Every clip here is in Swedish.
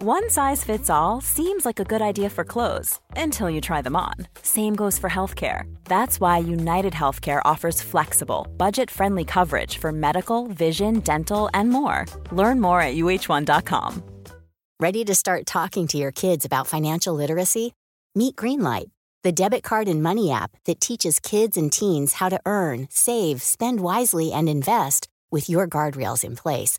One size fits all seems like a good idea for clothes until you try them on. Same goes for healthcare. That's why United Healthcare offers flexible, budget friendly coverage for medical, vision, dental, and more. Learn more at uh1.com. Ready to start talking to your kids about financial literacy? Meet Greenlight, the debit card and money app that teaches kids and teens how to earn, save, spend wisely, and invest with your guardrails in place.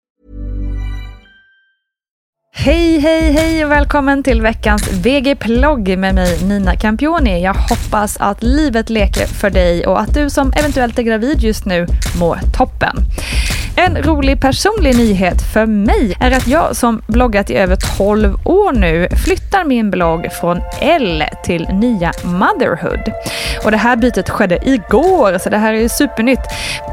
Hej, hej, hej och välkommen till veckans VG-plogg med mig Nina Campioni. Jag hoppas att livet leker för dig och att du som eventuellt är gravid just nu mår toppen. En rolig personlig nyhet för mig är att jag som bloggat i över 12 år nu flyttar min blogg från L till nya Motherhood. Och det här bytet skedde igår, så det här är ju supernytt.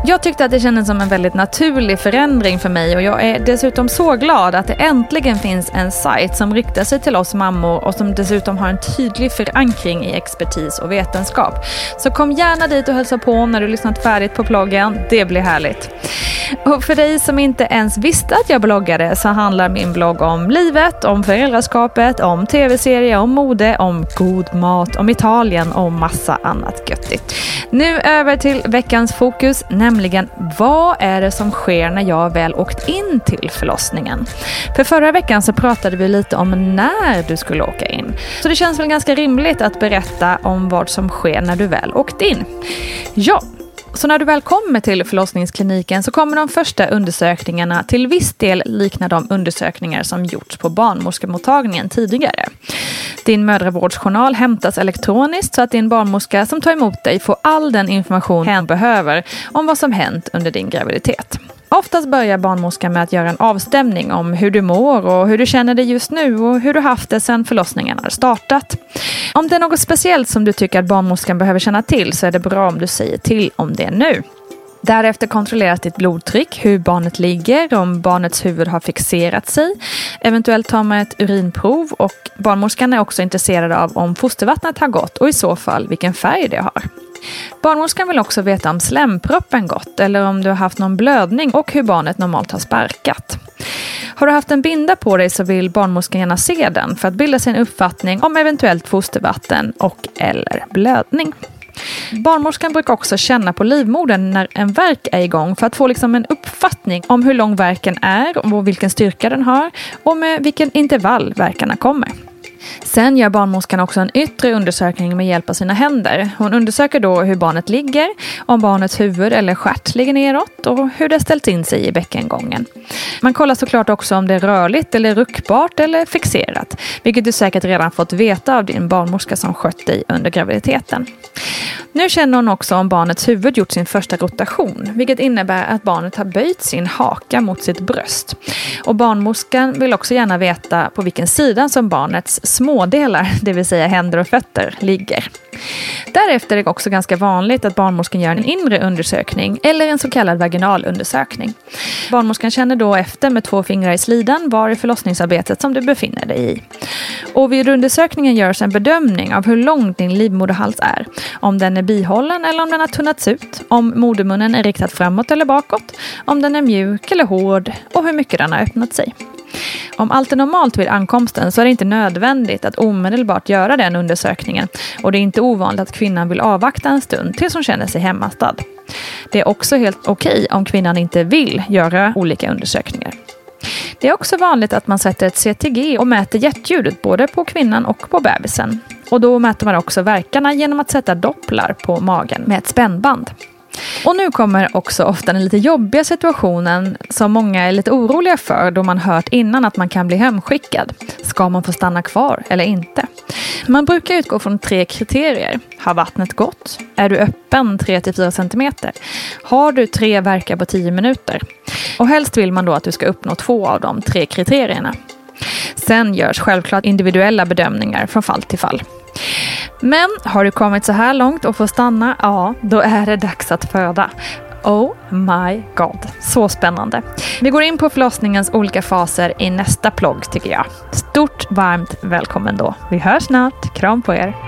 Jag tyckte att det kändes som en väldigt naturlig förändring för mig och jag är dessutom så glad att det äntligen finns en sajt som riktar sig till oss mammor och som dessutom har en tydlig förankring i expertis och vetenskap. Så kom gärna dit och hälsa på när du lyssnat färdigt på bloggen. Det blir härligt. Och för dig som inte ens visste att jag bloggade så handlar min blogg om livet, om föräldraskapet, om tv-serier, om mode, om god mat, om Italien och massa annat göttigt. Nu över till veckans fokus, nämligen vad är det som sker när jag väl åkt in till förlossningen? För förra veckan så pratade vi lite om när du skulle åka in. Så det känns väl ganska rimligt att berätta om vad som sker när du väl åkt in. Ja, så när du väl kommer till förlossningskliniken så kommer de första undersökningarna till viss del likna de undersökningar som gjorts på barnmorskemottagningen tidigare. Din mödravårdsjournal hämtas elektroniskt så att din barnmorska som tar emot dig får all den information hen behöver om vad som hänt under din graviditet. Oftast börjar barnmorskan med att göra en avstämning om hur du mår och hur du känner dig just nu och hur du haft det sedan förlossningen har startat. Om det är något speciellt som du tycker att barnmorskan behöver känna till så är det bra om du säger till om det nu. Därefter kontrolleras ditt blodtryck, hur barnet ligger, om barnets huvud har fixerat sig. Eventuellt tar man ett urinprov och barnmorskan är också intresserad av om fostervattnet har gått och i så fall vilken färg det har. Barnmorskan vill också veta om slemproppen gått eller om du har haft någon blödning och hur barnet normalt har sparkat. Har du haft en binda på dig så vill barnmorskan gärna se den för att bilda sig en uppfattning om eventuellt fostervatten och eller blödning. Barnmorskan brukar också känna på livmodern när en verk är igång för att få liksom en uppfattning om hur lång verken är och vilken styrka den har och med vilken intervall verkarna kommer. Sen gör barnmorskan också en yttre undersökning med hjälp av sina händer. Hon undersöker då hur barnet ligger, om barnets huvud eller stjärt ligger neråt och hur det ställt in sig i bäckengången. Man kollar såklart också om det är rörligt eller ruckbart eller fixerat, vilket du säkert redan fått veta av din barnmorska som skött dig under graviditeten. Nu känner hon också om barnets huvud gjort sin första rotation, vilket innebär att barnet har böjt sin haka mot sitt bröst. Och barnmorskan vill också gärna veta på vilken sida som barnets smådelar, det vill säga händer och fötter, ligger. Därefter är det också ganska vanligt att barnmorskan gör en inre undersökning eller en så kallad vaginalundersökning. Barnmorskan känner då efter med två fingrar i slidan var i förlossningsarbetet som du befinner dig i. Och vid undersökningen görs en bedömning av hur lång din livmoderhals är. Om den är bihållen eller om den har tunnats ut. Om modermunnen är riktad framåt eller bakåt. Om den är mjuk eller hård och hur mycket den har öppnat sig. Om allt är normalt vid ankomsten så är det inte nödvändigt att omedelbart göra den undersökningen och det är inte ovanligt att kvinnan vill avvakta en stund tills hon känner sig hemmastad. Det är också helt okej okay om kvinnan inte vill göra olika undersökningar. Det är också vanligt att man sätter ett CTG och mäter hjärtljudet både på kvinnan och på bebisen. Och då mäter man också verkarna genom att sätta dopplar på magen med ett spännband. Och nu kommer också ofta den lite jobbiga situationen som många är lite oroliga för då man hört innan att man kan bli hemskickad. Ska man få stanna kvar eller inte? Man brukar utgå från tre kriterier. Har vattnet gått? Är du öppen 3-4 cm? Har du tre verkar på 10 minuter? Och helst vill man då att du ska uppnå två av de tre kriterierna. Sen görs självklart individuella bedömningar från fall till fall. Men har du kommit så här långt och får stanna, ja, då är det dags att föda. Oh my god, så spännande. Vi går in på förlossningens olika faser i nästa plogg tycker jag. Stort varmt välkommen då. Vi hörs snart. Kram på er.